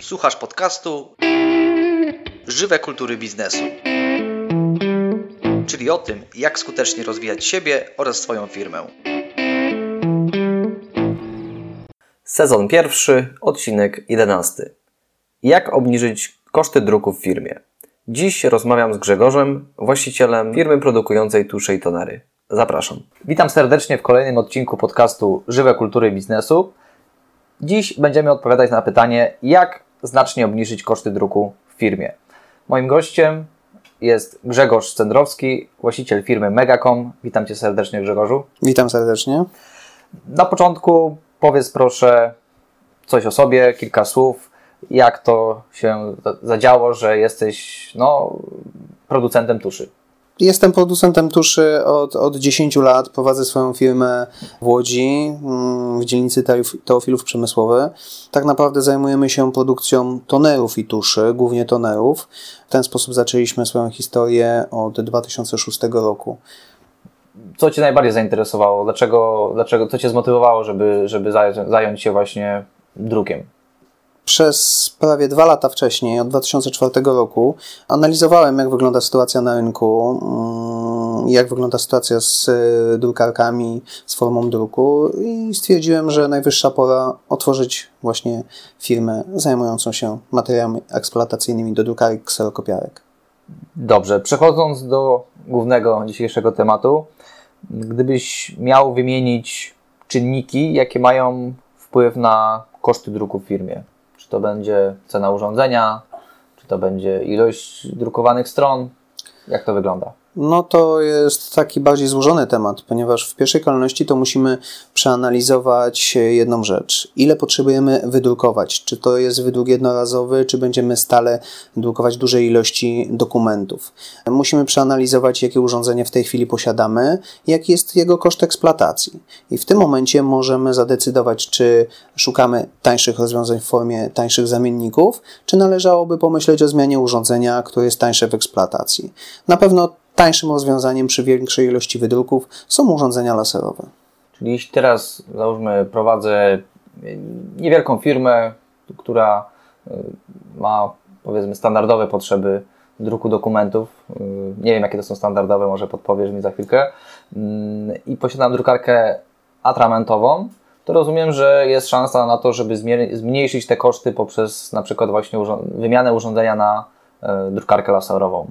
Słuchasz podcastu Żywe kultury biznesu. Czyli o tym, jak skutecznie rozwijać siebie oraz swoją firmę. Sezon pierwszy, odcinek jedenasty. Jak obniżyć koszty druku w firmie? Dziś rozmawiam z Grzegorzem, właścicielem firmy produkującej tusze i tonery. Zapraszam. Witam serdecznie w kolejnym odcinku podcastu Żywe kultury biznesu. Dziś będziemy odpowiadać na pytanie, jak znacznie obniżyć koszty druku w firmie. Moim gościem jest Grzegorz Cendrowski, właściciel firmy Megacom. Witam Cię serdecznie, Grzegorzu. Witam serdecznie. Na początku powiedz proszę coś o sobie, kilka słów. Jak to się zadziało, że jesteś no, producentem tuszy? Jestem producentem tuszy od, od 10 lat. Prowadzę swoją firmę w Łodzi, mm, w dzielnicy Teofilów Przemysłowy. Tak naprawdę zajmujemy się produkcją tonerów i tuszy, głównie tonerów. W ten sposób zaczęliśmy swoją historię od 2006 roku. Co Cię najbardziej zainteresowało? Dlaczego, dlaczego co Cię zmotywowało, żeby, żeby zająć się właśnie drukiem? Przez prawie dwa lata wcześniej, od 2004 roku, analizowałem, jak wygląda sytuacja na rynku, mm, jak wygląda sytuacja z e, drukarkami, z formą druku i stwierdziłem, że najwyższa pora otworzyć właśnie firmę zajmującą się materiałami eksploatacyjnymi do drukarek kserokopiarek. Dobrze, przechodząc do głównego dzisiejszego tematu, gdybyś miał wymienić czynniki, jakie mają wpływ na koszty druku w firmie, czy to będzie cena urządzenia, czy to będzie ilość drukowanych stron? Jak to wygląda? No to jest taki bardziej złożony temat, ponieważ w pierwszej kolejności to musimy przeanalizować jedną rzecz. Ile potrzebujemy wydrukować? Czy to jest wydruk jednorazowy, czy będziemy stale drukować duże ilości dokumentów? Musimy przeanalizować, jakie urządzenie w tej chwili posiadamy, jaki jest jego koszt eksploatacji. I w tym momencie możemy zadecydować, czy szukamy tańszych rozwiązań w formie tańszych zamienników, czy należałoby pomyśleć o zmianie urządzenia, które jest tańsze w eksploatacji. Na pewno Tańszym rozwiązaniem przy większej ilości wydruków są urządzenia laserowe. Czyli jeśli teraz, załóżmy, prowadzę niewielką firmę, która y, ma powiedzmy standardowe potrzeby druku dokumentów, y, nie wiem jakie to są standardowe, może podpowiesz mi za chwilkę, y, i posiadam drukarkę atramentową, to rozumiem, że jest szansa na to, żeby zmniejszyć te koszty poprzez na przykład właśnie wymianę urządzenia na drukarkę laserową.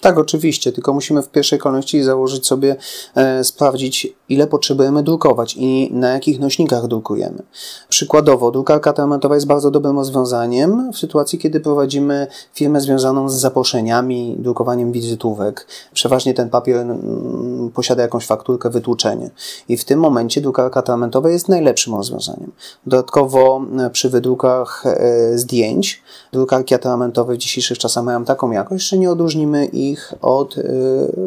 Tak, oczywiście, tylko musimy w pierwszej kolejności założyć sobie, e, sprawdzić, ile potrzebujemy drukować i na jakich nośnikach drukujemy. Przykładowo, drukarka telematowa jest bardzo dobrym rozwiązaniem w sytuacji, kiedy prowadzimy firmę związaną z zaproszeniami, drukowaniem wizytówek. Przeważnie ten papier mm, posiada jakąś fakturkę, wytłuczenie. I w tym momencie drukarka telematowa jest najlepszym rozwiązaniem. Dodatkowo e, przy wydrukach e, zdjęć, drukarki atramentowe w dzisiejszych czasach mają taką jakość, że nie odróżnimy ich od y,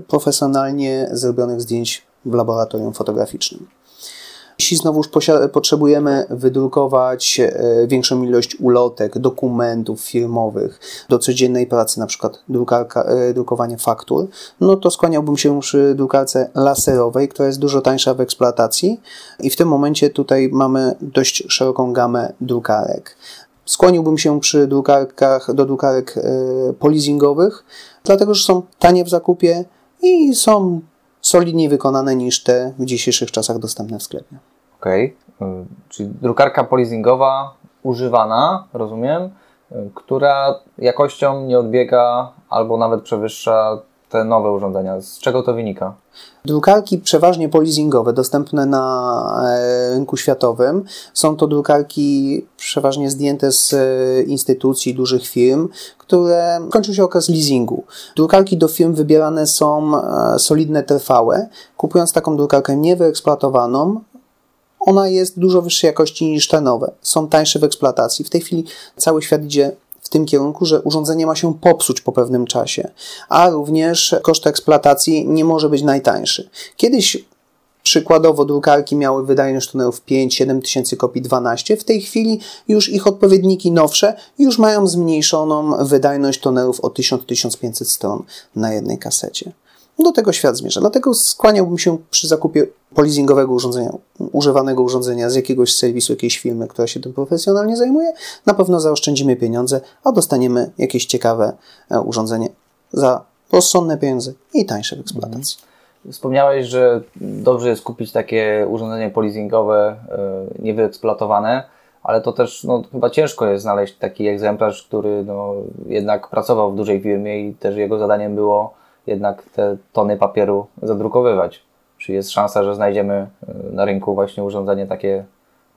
profesjonalnie zrobionych zdjęć w laboratorium fotograficznym. Jeśli znowuż potrzebujemy wydrukować y, większą ilość ulotek, dokumentów firmowych do codziennej pracy, na przykład drukarka, y, drukowanie faktur, no to skłaniałbym się przy drukarce laserowej, która jest dużo tańsza w eksploatacji i w tym momencie tutaj mamy dość szeroką gamę drukarek. Skłoniłbym się przy drukarkach do drukarek polizingowych, dlatego że są tanie w zakupie i są solidniej wykonane niż te w dzisiejszych czasach dostępne w sklepie. Okej, okay. czyli drukarka polizingowa używana, rozumiem, y, która jakością nie odbiega albo nawet przewyższa te nowe urządzenia. Z czego to wynika? Drukarki przeważnie polizingowe, dostępne na e, rynku światowym, są to drukarki przeważnie zdjęte z e, instytucji, dużych firm, które kończył się okres leasingu. Drukarki do firm wybierane są e, solidne, trwałe. Kupując taką drukarkę niewyeksploatowaną, ona jest dużo wyższej jakości niż te nowe. Są tańsze w eksploatacji. W tej chwili cały świat idzie w tym kierunku, że urządzenie ma się popsuć po pewnym czasie, a również koszt eksploatacji nie może być najtańszy. Kiedyś Przykładowo drukarki miały wydajność tunelów 5-7 tysięcy kopii 12. W tej chwili już ich odpowiedniki nowsze już mają zmniejszoną wydajność tunelów o 1000-1500 stron na jednej kasecie. Do tego świat zmierza. Dlatego skłaniałbym się przy zakupie polizingowego urządzenia, używanego urządzenia z jakiegoś serwisu, jakiejś firmy, która się tym profesjonalnie zajmuje. Na pewno zaoszczędzimy pieniądze, a dostaniemy jakieś ciekawe e, urządzenie za rozsądne pieniądze i tańsze w eksploatacji. Mhm. Wspomniałeś, że dobrze jest kupić takie urządzenie polizingowe e, niewyeksploatowane, ale to też no, chyba ciężko jest znaleźć taki egzemplarz, który no, jednak pracował w dużej firmie i też jego zadaniem było jednak te tony papieru zadrukowywać. Czy jest szansa, że znajdziemy e, na rynku właśnie urządzenie takie,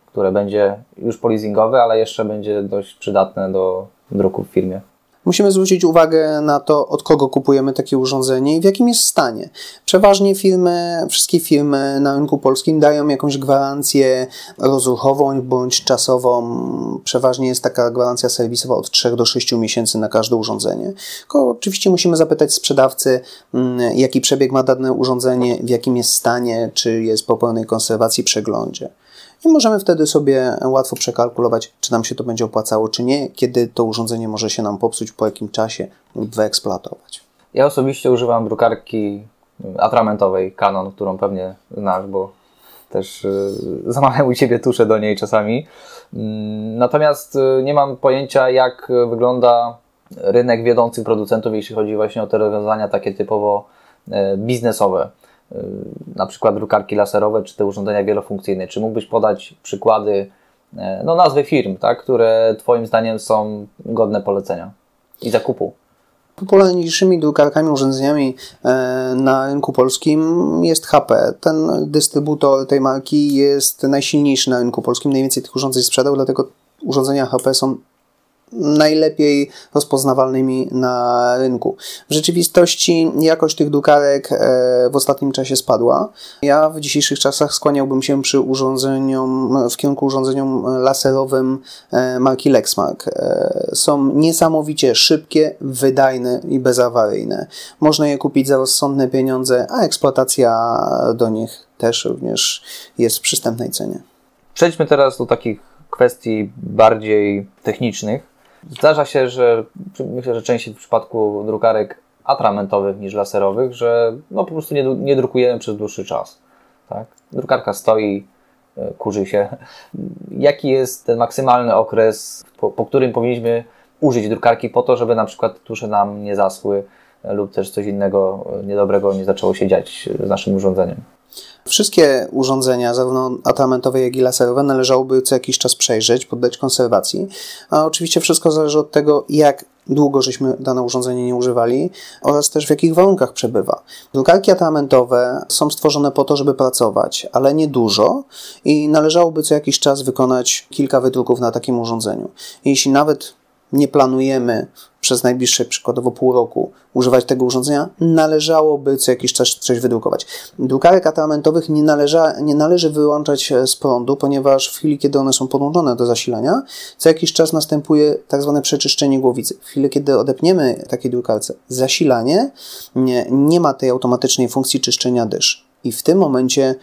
które będzie już polizingowe, ale jeszcze będzie dość przydatne do druku w firmie? Musimy zwrócić uwagę na to, od kogo kupujemy takie urządzenie i w jakim jest stanie. Przeważnie firmy, wszystkie firmy na rynku polskim dają jakąś gwarancję rozruchową bądź czasową. Przeważnie jest taka gwarancja serwisowa od 3 do 6 miesięcy na każde urządzenie. Tylko oczywiście musimy zapytać sprzedawcy, mm, jaki przebieg ma dane urządzenie, w jakim jest stanie, czy jest po pełnej konserwacji, przeglądzie i możemy wtedy sobie łatwo przekalkulować, czy nam się to będzie opłacało, czy nie, kiedy to urządzenie może się nam popsuć, po jakim czasie lub wyeksploatować. Ja osobiście używam drukarki atramentowej Canon, którą pewnie znasz, bo też y, zamawiam u Ciebie tusze do niej czasami. Mm, natomiast y, nie mam pojęcia, jak wygląda rynek wiodących producentów, jeśli chodzi właśnie o te rozwiązania takie typowo y, biznesowe. Y, na przykład drukarki laserowe czy te urządzenia wielofunkcyjne. Czy mógłbyś podać przykłady, e, no nazwy firm, tak, które Twoim zdaniem są godne polecenia i zakupu? Popularniejszymi drukarkami, urządzeniami e, na rynku polskim jest HP. Ten dystrybutor tej marki jest najsilniejszy na rynku polskim, najwięcej tych urządzeń sprzedał, dlatego urządzenia HP są najlepiej rozpoznawalnymi na rynku. W rzeczywistości jakość tych drukarek e, w ostatnim czasie spadła. Ja w dzisiejszych czasach skłaniałbym się przy urządzeniom, w kierunku urządzeniom laserowym e, marki Lexmark. E, są niesamowicie szybkie, wydajne i bezawaryjne. Można je kupić za rozsądne pieniądze, a eksploatacja do nich też również jest w przystępnej cenie. Przejdźmy teraz do takich kwestii bardziej technicznych. Zdarza się, że myślę, że częściej w przypadku drukarek atramentowych niż laserowych, że no po prostu nie, nie drukujemy przez dłuższy czas. Tak? Drukarka stoi, e, kurzy się. Jaki jest ten maksymalny okres, po, po którym powinniśmy użyć drukarki po to, żeby na przykład tusze nam nie zaschły e, lub też coś innego e, niedobrego nie zaczęło się dziać z naszym urządzeniem? Wszystkie urządzenia, zarówno atramentowe, jak i laserowe, należałoby co jakiś czas przejrzeć, poddać konserwacji. A oczywiście wszystko zależy od tego, jak długo żeśmy dane urządzenie nie używali oraz też w jakich warunkach przebywa. Drukarki atramentowe są stworzone po to, żeby pracować, ale nie dużo i należałoby co jakiś czas wykonać kilka wydruków na takim urządzeniu. Jeśli nawet nie planujemy przez najbliższe przykładowo pół roku używać tego urządzenia, należałoby co jakiś czas coś wydrukować. Drukarek atramentowych nie, należa, nie należy wyłączać z prądu, ponieważ w chwili, kiedy one są podłączone do zasilania, co jakiś czas następuje tak zwane przeczyszczenie głowicy. W chwili, kiedy odepniemy takiej drukarce zasilanie, nie, nie ma tej automatycznej funkcji czyszczenia dysz i w tym momencie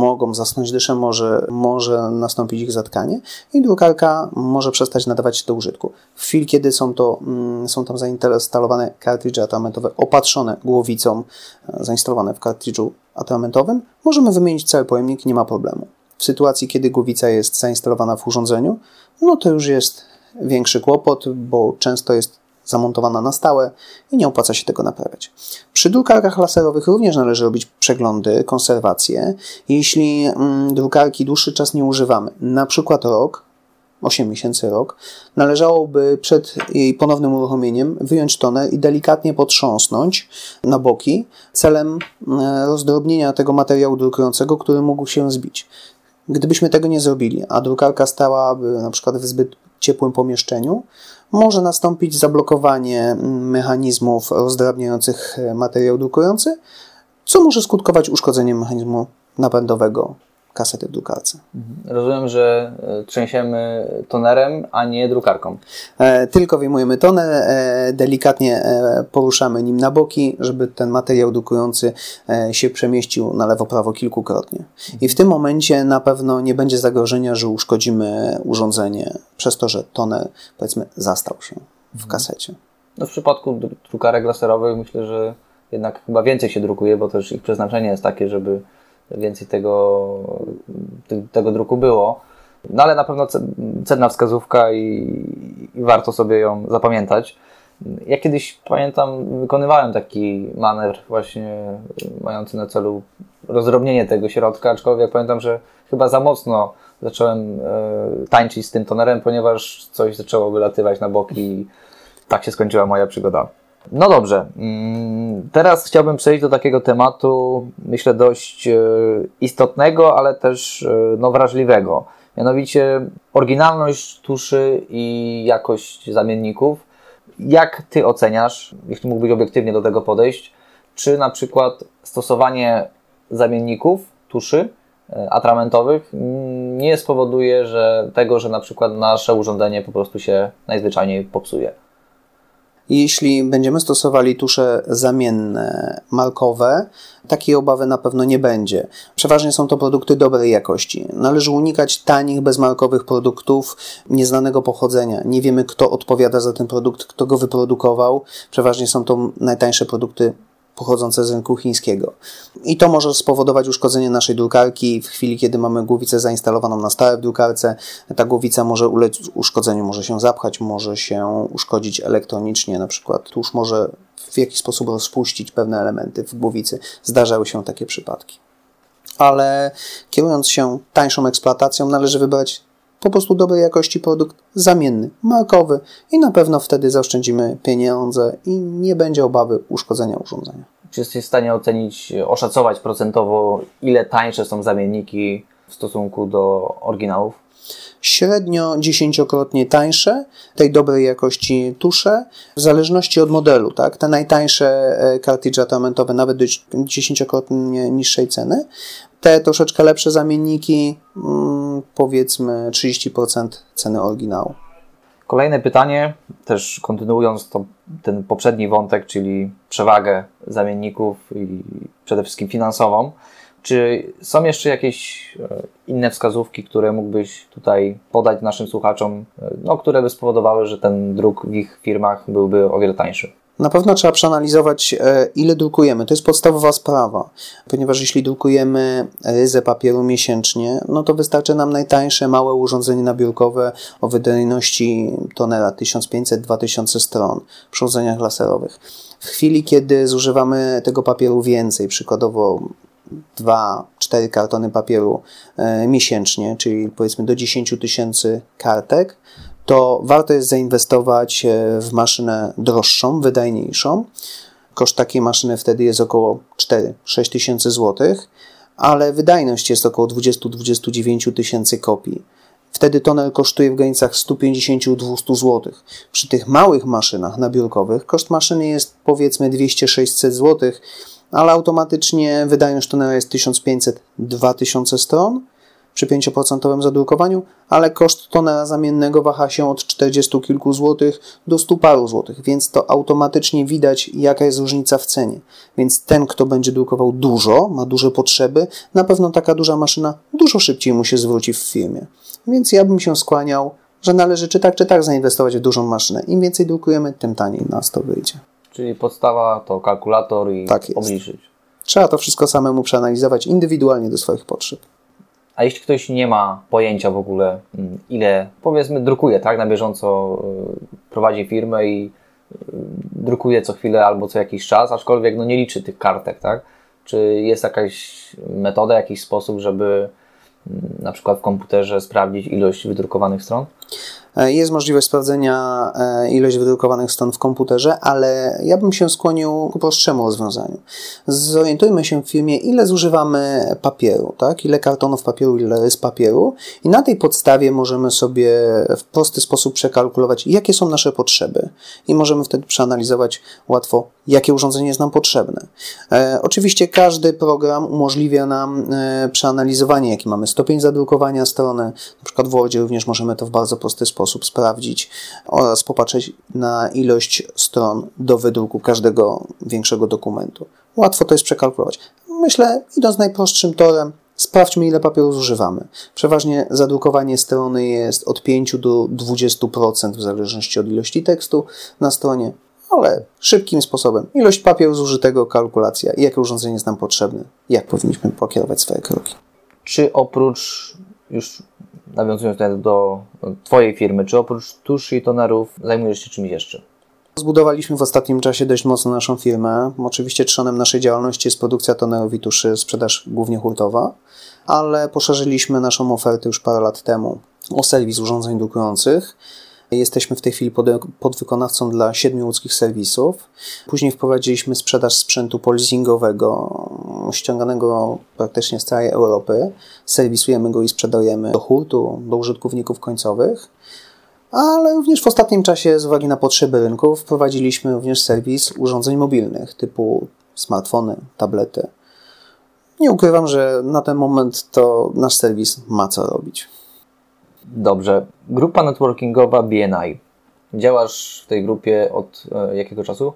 mogą zasnąć dyszem, może, może nastąpić ich zatkanie i drukarka może przestać nadawać się do użytku. W chwili, kiedy są, to, mm, są tam zainstalowane kartridże atramentowe opatrzone głowicą, e, zainstalowane w kartridżu atramentowym, możemy wymienić cały pojemnik nie ma problemu. W sytuacji, kiedy głowica jest zainstalowana w urządzeniu, no to już jest większy kłopot, bo często jest zamontowana na stałe i nie opłaca się tego naprawiać. Przy drukarkach laserowych również należy robić przeglądy, konserwacje. Jeśli mm, drukarki dłuższy czas nie używamy, na przykład rok, 8 miesięcy, rok, należałoby przed jej ponownym uruchomieniem wyjąć toner i delikatnie potrząsnąć na boki celem mm, rozdrobnienia tego materiału drukującego, który mógł się zbić. Gdybyśmy tego nie zrobili, a drukarka stałaby na przykład w zbyt ciepłym pomieszczeniu, może nastąpić zablokowanie mechanizmów rozdrabniających materiał drukujący, co może skutkować uszkodzeniem mechanizmu napędowego kasety w drukarce. Mhm. Rozumiem, że e, trzęsiemy tonerem, a nie drukarką. E, tylko wyjmujemy toner, e, delikatnie poruszamy nim na boki, żeby ten materiał drukujący się przemieścił na lewo-prawo kilkukrotnie. I w tym momencie na pewno nie będzie zagrożenia, że uszkodzimy urządzenie przez to, że toner powiedzmy zastał się w mhm. kasecie. No w przypadku drukarek laserowych myślę, że jednak chyba więcej się drukuje, bo też ich przeznaczenie jest takie, żeby więcej tego, tego druku było. No ale na pewno cenna wskazówka i, i warto sobie ją zapamiętać. Ja kiedyś pamiętam, wykonywałem taki manewr właśnie mający na celu rozdrobnienie tego środka, aczkolwiek pamiętam, że chyba za mocno zacząłem e, tańczyć z tym tonerem, ponieważ coś zaczęło wylatywać na boki i tak się skończyła moja przygoda. No dobrze, mm, teraz chciałbym przejść do takiego tematu, myślę dość e, istotnego, ale też e, no, wrażliwego. Mianowicie oryginalność tuszy i jakość zamienników. Jak Ty oceniasz, jeśli mógłbyś obiektywnie do tego podejść, czy na przykład stosowanie zamienników tuszy e, atramentowych nie spowoduje że tego, że na przykład nasze urządzenie po prostu się najzwyczajniej popsuje? Jeśli będziemy stosowali tusze zamienne, markowe, takiej obawy na pewno nie będzie. Przeważnie są to produkty dobrej jakości. Należy unikać tanich, bezmarkowych produktów nieznanego pochodzenia. Nie wiemy, kto odpowiada za ten produkt, kto go wyprodukował. Przeważnie są to najtańsze produkty pochodzące z rynku chińskiego. I to może spowodować uszkodzenie naszej drukarki. W chwili, kiedy mamy głowicę zainstalowaną na stałe w drukarce, ta głowica może ulec uszkodzeniu, może się zapchać, może się uszkodzić elektronicznie, na przykład tuż może w jakiś sposób rozpuścić pewne elementy w głowicy. Zdarzały się takie przypadki. Ale kierując się tańszą eksploatacją, należy wybrać po prostu dobrej jakości produkt zamienny, markowy i na pewno wtedy zaoszczędzimy pieniądze i nie będzie obawy uszkodzenia urządzenia. Czy jesteś w stanie ocenić, oszacować procentowo, ile tańsze są zamienniki w stosunku do oryginałów? Średnio dziesięciokrotnie tańsze tej dobrej jakości tusze, w zależności od modelu. Tak? Te najtańsze e, kartridże atramentowe nawet do dziesięciokrotnie niższej ceny. Te troszeczkę lepsze zamienniki, mm, powiedzmy 30% ceny oryginału. Kolejne pytanie, też kontynuując to, ten poprzedni wątek, czyli przewagę zamienników i przede wszystkim finansową. Czy są jeszcze jakieś e, inne wskazówki, które mógłbyś tutaj podać naszym słuchaczom, e, no, które by spowodowały, że ten druk w ich firmach byłby o wiele tańszy? Na pewno trzeba przeanalizować, e, ile drukujemy. To jest podstawowa sprawa, ponieważ jeśli drukujemy ryzę papieru miesięcznie, no to wystarczy nam najtańsze małe urządzenie nabiórkowe o wydajności tonera 1500-2000 stron przy urządzeniach laserowych. W chwili, kiedy zużywamy tego papieru więcej, przykładowo 2-4 kartony papieru e, miesięcznie, czyli powiedzmy do 10 tysięcy kartek, to warto jest zainwestować e, w maszynę droższą, wydajniejszą. Koszt takiej maszyny wtedy jest około 4-6 tysięcy złotych, ale wydajność jest około 20-29 tysięcy kopii. Wtedy toner kosztuje w granicach 150-200 zł. Przy tych małych maszynach nabiórkowych koszt maszyny jest powiedzmy 200-600 zł, ale automatycznie wydajność tonera jest 1500-2000 stron przy 5% zadrukowaniu, ale koszt tonera zamiennego waha się od 40 kilku złotych do 100 paru złotych, więc to automatycznie widać, jaka jest różnica w cenie. Więc ten, kto będzie drukował dużo, ma duże potrzeby, na pewno taka duża maszyna dużo szybciej mu się zwróci w firmie. Więc ja bym się skłaniał, że należy czy tak, czy tak zainwestować w dużą maszynę. Im więcej drukujemy, tym taniej nas to wyjdzie. Czyli podstawa to kalkulator i tak obliczyć. Trzeba to wszystko samemu przeanalizować indywidualnie do swoich potrzeb. A jeśli ktoś nie ma pojęcia w ogóle, mm, ile powiedzmy drukuje, tak, na bieżąco y, prowadzi firmę i y, drukuje co chwilę albo co jakiś czas, aczkolwiek no nie liczy tych kartek, tak? Czy jest jakaś metoda, jakiś sposób, żeby mm, na przykład w komputerze sprawdzić ilość wydrukowanych stron? E, jest możliwość sprawdzenia e, ilość wydrukowanych stron w komputerze, ale ja bym się skłonił ku prostszemu rozwiązaniu. Zorientujmy się w firmie, ile zużywamy papieru, tak? ile kartonów papieru, ile rys papieru i na tej podstawie możemy sobie w prosty sposób przekalkulować, jakie są nasze potrzeby i możemy wtedy przeanalizować łatwo, jakie urządzenie jest nam potrzebne. E, oczywiście każdy program umożliwia nam e, przeanalizowanie, jaki mamy stopień zadrukowania strony. Na przykład w Wordzie również możemy to w bardzo prosty sposób sprawdzić oraz popatrzeć na ilość stron do wydruku każdego większego dokumentu. Łatwo to jest przekalkulować. Myślę, idąc najprostszym torem, sprawdźmy ile papieru zużywamy. Przeważnie zadrukowanie strony jest od 5 do 20% w zależności od ilości tekstu na stronie. Ale szybkim sposobem. Ilość papieru zużytego, kalkulacja, jakie urządzenie jest nam potrzebne, jak powinniśmy pokierować swoje kroki. Czy oprócz, już nawiązując do Twojej firmy, czy oprócz tuszy i tonerów zajmujesz się czymś jeszcze? Zbudowaliśmy w ostatnim czasie dość mocno naszą firmę. Oczywiście trzonem naszej działalności jest produkcja tonerów i tuszy, sprzedaż głównie hurtowa, ale poszerzyliśmy naszą ofertę już parę lat temu o serwis urządzeń drukujących. Jesteśmy w tej chwili pod, podwykonawcą dla siedmiu łódzkich serwisów. Później wprowadziliśmy sprzedaż sprzętu polizingowego, ściąganego praktycznie z całej Europy. Serwisujemy go i sprzedajemy do hurtu, do użytkowników końcowych. Ale również w ostatnim czasie, z uwagi na potrzeby rynku, wprowadziliśmy również serwis urządzeń mobilnych typu smartfony, tablety. Nie ukrywam, że na ten moment to nasz serwis ma co robić. Dobrze. Grupa networkingowa BNI. Działasz w tej grupie od e, jakiego czasu?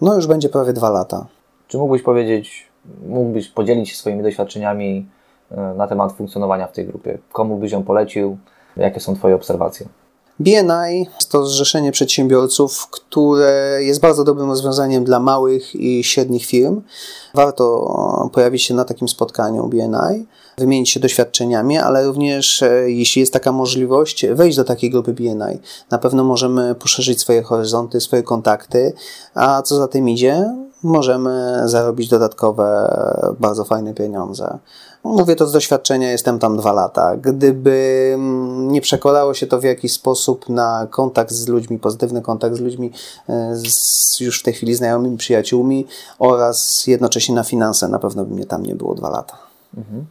No już będzie prawie dwa lata. Czy mógłbyś powiedzieć, mógłbyś podzielić się swoimi doświadczeniami e, na temat funkcjonowania w tej grupie? Komu byś ją polecił? Jakie są Twoje obserwacje? BNI to zrzeszenie przedsiębiorców, które jest bardzo dobrym rozwiązaniem dla małych i średnich firm. Warto pojawić się na takim spotkaniu BNI, wymienić się doświadczeniami, ale również e, jeśli jest taka możliwość, wejść do takiej grupy BNI. Na pewno możemy poszerzyć swoje horyzonty, swoje kontakty, a co za tym idzie, możemy zarobić dodatkowe, bardzo fajne pieniądze. Mówię to z doświadczenia, jestem tam dwa lata. Gdyby mm, nie się to w jakiś sposób na kontakt z ludźmi, pozytywny kontakt z ludźmi, e, z już w tej chwili znajomymi, przyjaciółmi oraz jednocześnie na finanse, na pewno by mnie tam nie było dwa lata. Mhm.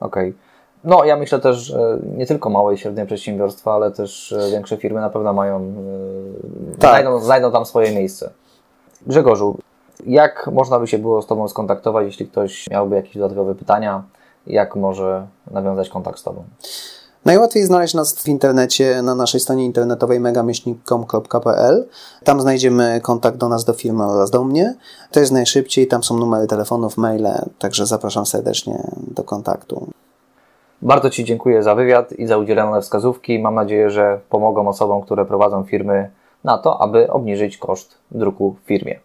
Okej. Okay. No, ja myślę też, że nie tylko małe i średnie przedsiębiorstwa, ale też e, większe firmy na pewno mają, e, tak. znajdą, znajdą tam swoje miejsce. Grzegorzu, jak można by się było z Tobą skontaktować, jeśli ktoś miałby jakieś dodatkowe pytania? Jak może nawiązać kontakt z Tobą? Najłatwiej znaleźć nas w internecie na naszej stronie internetowej megamieśnik.com.pl. Tam znajdziemy kontakt do nas, do firmy oraz do mnie. To jest najszybciej, tam są numery telefonów, maile, także zapraszam serdecznie do kontaktu. Bardzo Ci dziękuję za wywiad i za udzielone wskazówki. Mam nadzieję, że pomogą osobom, które prowadzą firmy na to, aby obniżyć koszt druku w firmie.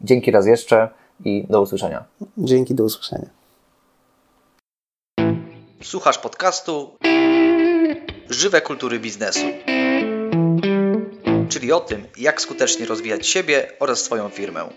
Dzięki raz jeszcze i do usłyszenia. Dzięki, do usłyszenia. Słuchasz podcastu Żywe kultury biznesu. Czyli o tym, jak skutecznie rozwijać siebie oraz swoją firmę.